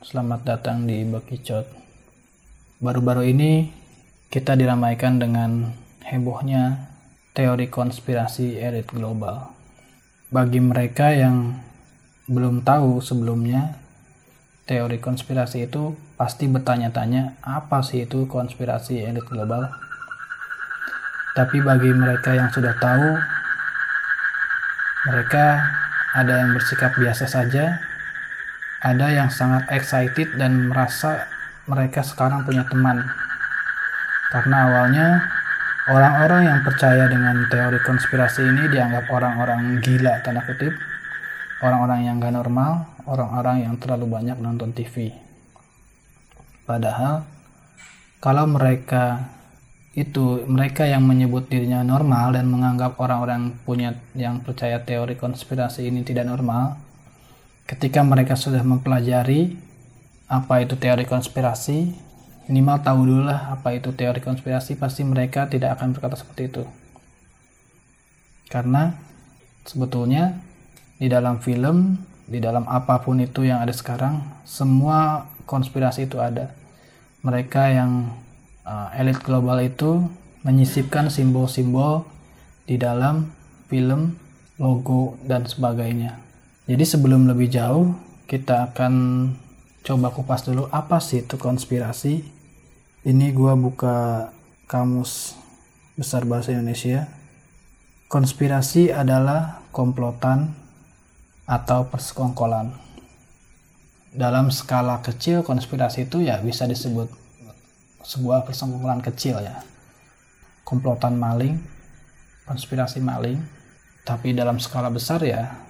Selamat datang di Bekicot. Baru-baru ini kita diramaikan dengan hebohnya teori konspirasi elit global. Bagi mereka yang belum tahu sebelumnya, teori konspirasi itu pasti bertanya-tanya apa sih itu konspirasi elit global. Tapi bagi mereka yang sudah tahu, mereka ada yang bersikap biasa saja ada yang sangat excited dan merasa mereka sekarang punya teman. Karena awalnya orang-orang yang percaya dengan teori konspirasi ini dianggap orang-orang gila tanda kutip, orang-orang yang gak normal, orang-orang yang terlalu banyak nonton TV. Padahal kalau mereka itu mereka yang menyebut dirinya normal dan menganggap orang-orang punya yang percaya teori konspirasi ini tidak normal, ketika mereka sudah mempelajari apa itu teori konspirasi, minimal tahu dulu lah apa itu teori konspirasi, pasti mereka tidak akan berkata seperti itu. Karena sebetulnya di dalam film, di dalam apa pun itu yang ada sekarang, semua konspirasi itu ada. Mereka yang uh, elit global itu menyisipkan simbol-simbol di dalam film, logo, dan sebagainya. Jadi sebelum lebih jauh, kita akan coba kupas dulu apa sih itu konspirasi. Ini gua buka kamus besar bahasa Indonesia. Konspirasi adalah komplotan atau persekongkolan. Dalam skala kecil, konspirasi itu ya bisa disebut sebuah persekongkolan kecil ya. Komplotan maling, konspirasi maling. Tapi dalam skala besar ya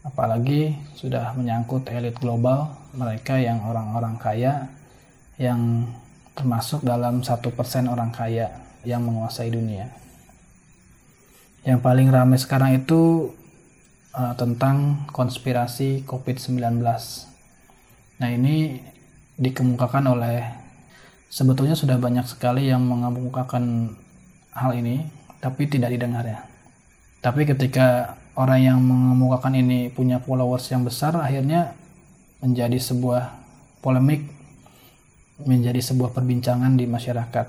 apalagi sudah menyangkut elit global mereka yang orang-orang kaya yang termasuk dalam satu persen orang kaya yang menguasai dunia. Yang paling ramai sekarang itu uh, tentang konspirasi COVID-19 nah ini dikemukakan oleh sebetulnya sudah banyak sekali yang mengemukakan hal ini tapi tidak didengar ya. Tapi ketika orang yang mengemukakan ini punya followers yang besar akhirnya menjadi sebuah polemik menjadi sebuah perbincangan di masyarakat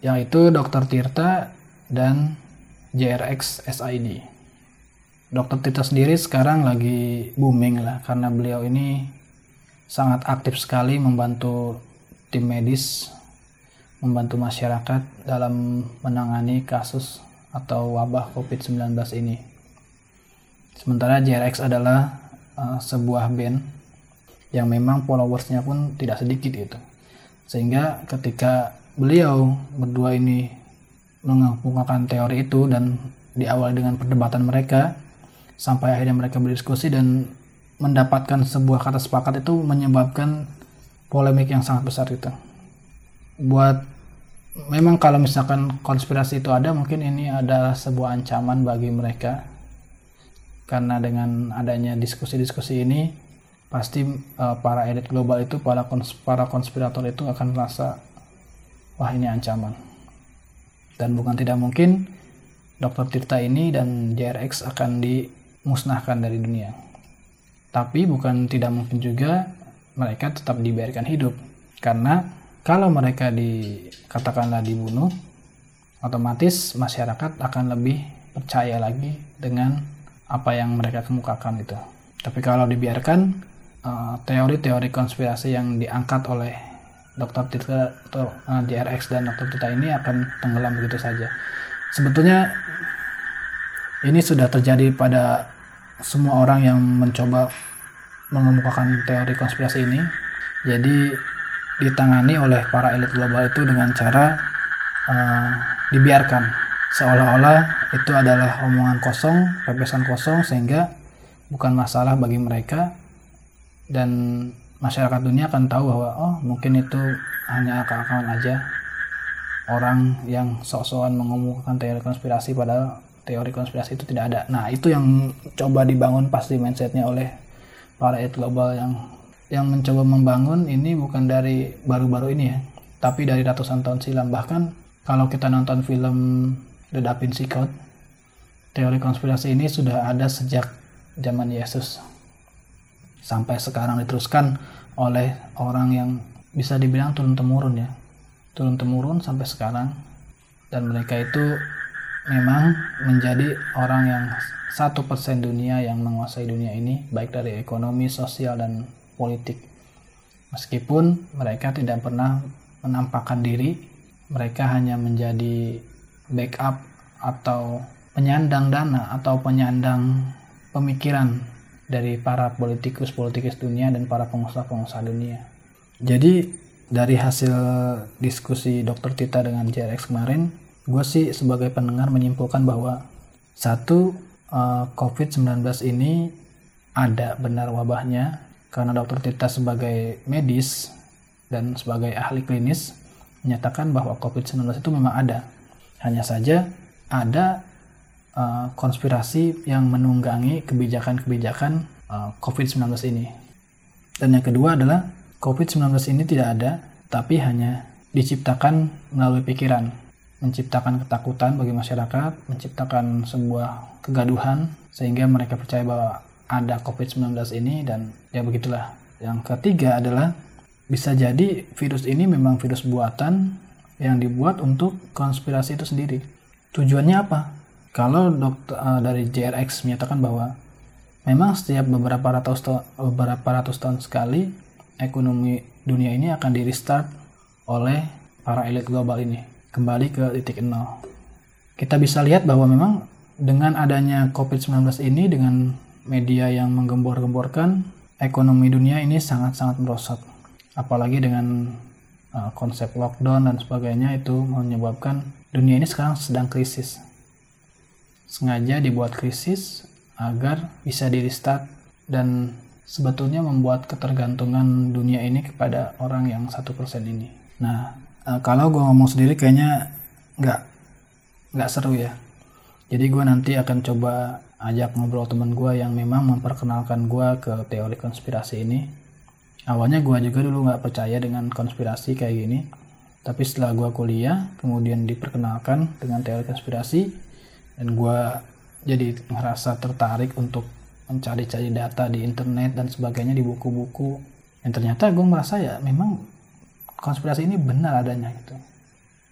yaitu Dr. Tirta dan JRX SID Dr. Tirta sendiri sekarang lagi booming lah karena beliau ini sangat aktif sekali membantu tim medis membantu masyarakat dalam menangani kasus atau wabah COVID-19 ini. Sementara JRX adalah uh, sebuah band yang memang followersnya pun tidak sedikit itu. Sehingga ketika beliau berdua ini mengemukakan teori itu dan diawali dengan perdebatan mereka sampai akhirnya mereka berdiskusi dan mendapatkan sebuah kata sepakat itu menyebabkan polemik yang sangat besar itu. Buat memang kalau misalkan konspirasi itu ada mungkin ini adalah sebuah ancaman bagi mereka karena dengan adanya diskusi-diskusi ini pasti uh, para elit global itu para kons para konspirator itu akan merasa wah ini ancaman dan bukan tidak mungkin Dr. Tirta ini dan JRX akan dimusnahkan dari dunia tapi bukan tidak mungkin juga mereka tetap dibiarkan hidup karena kalau mereka dikatakanlah dibunuh otomatis masyarakat akan lebih percaya lagi dengan apa yang mereka kemukakan itu. Tapi kalau dibiarkan eh, teori-teori konspirasi yang diangkat oleh Dr. Tirta eh, DRX dan Dr. Tirta ini akan tenggelam begitu saja. Sebetulnya ini sudah terjadi pada semua orang yang mencoba mengemukakan teori konspirasi ini. Jadi ditangani oleh para elit global itu dengan cara uh, dibiarkan seolah-olah itu adalah omongan kosong, pepesan kosong sehingga bukan masalah bagi mereka dan masyarakat dunia akan tahu bahwa oh mungkin itu hanya akal-akalan aja orang yang sok-sokan mengumumkan teori konspirasi padahal teori konspirasi itu tidak ada. Nah, itu yang coba dibangun pasti mindsetnya oleh para elit global yang yang mencoba membangun ini bukan dari baru-baru ini ya, tapi dari ratusan tahun silam. Bahkan kalau kita nonton film The Da Vinci Code. Teori konspirasi ini sudah ada sejak zaman Yesus. sampai sekarang diteruskan oleh orang yang bisa dibilang turun temurun ya turun temurun sampai sekarang dan mereka itu memang menjadi orang yang satu persen dunia yang menguasai dunia ini baik dari ekonomi sosial dan politik meskipun mereka tidak pernah menampakkan diri mereka hanya menjadi backup atau penyandang dana atau penyandang pemikiran dari para politikus-politikus dunia dan para pengusaha-pengusaha dunia. Jadi dari hasil diskusi Dr. Tita dengan JRX kemarin, gue sih sebagai pendengar menyimpulkan bahwa satu eh, COVID-19 ini ada benar wabahnya karena Dr. Tita sebagai medis dan sebagai ahli klinis menyatakan bahwa COVID-19 itu memang ada. Hanya saja ada uh, konspirasi yang menunggangi kebijakan-kebijakan uh, COVID-19 ini. Dan yang kedua adalah COVID-19 ini tidak ada, tapi hanya diciptakan melalui pikiran, menciptakan ketakutan bagi masyarakat, menciptakan sebuah kegaduhan, sehingga mereka percaya bahwa ada COVID-19 ini dan ya begitulah. Yang ketiga adalah bisa jadi virus ini memang virus buatan yang dibuat untuk konspirasi itu sendiri. Tujuannya apa? Kalau dokter uh, dari JRX menyatakan bahwa memang setiap beberapa ratus tahun, beberapa ratus tahun sekali ekonomi dunia ini akan di restart oleh para elit global ini kembali ke titik nol. Kita bisa lihat bahwa memang dengan adanya COVID-19 ini dengan media yang menggembor-gemborkan ekonomi dunia ini sangat-sangat merosot. Apalagi dengan uh, konsep lockdown dan sebagainya itu menyebabkan dunia ini sekarang sedang krisis sengaja dibuat krisis agar bisa di restart dan sebetulnya membuat ketergantungan dunia ini kepada orang yang satu persen ini. Nah, eh, kalau gue ngomong sendiri kayaknya nggak nggak seru ya. Jadi gue nanti akan coba ajak ngobrol temen gue yang memang memperkenalkan gue ke teori konspirasi ini. Awalnya gue juga dulu nggak percaya dengan konspirasi kayak gini. Tapi setelah gue kuliah, kemudian diperkenalkan dengan teori konspirasi, dan gue jadi ngerasa tertarik untuk mencari-cari data di internet dan sebagainya di buku-buku. Dan ternyata gue merasa ya memang konspirasi ini benar adanya gitu.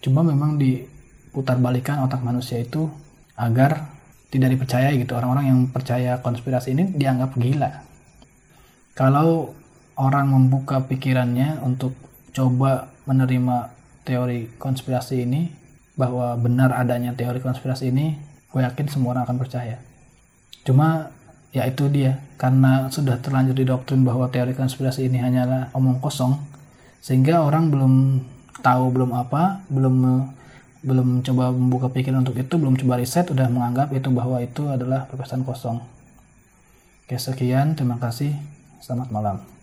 Cuma memang diputar balikan otak manusia itu agar tidak dipercaya gitu. Orang-orang yang percaya konspirasi ini dianggap gila. Kalau orang membuka pikirannya untuk coba menerima teori konspirasi ini bahwa benar adanya teori konspirasi ini gue yakin semua orang akan percaya. Cuma ya itu dia karena sudah terlanjur didoktrin bahwa teori konspirasi ini hanyalah omong kosong sehingga orang belum tahu belum apa belum belum coba membuka pikiran untuk itu belum coba riset udah menganggap itu bahwa itu adalah perpesan kosong. Oke sekian terima kasih. Selamat malam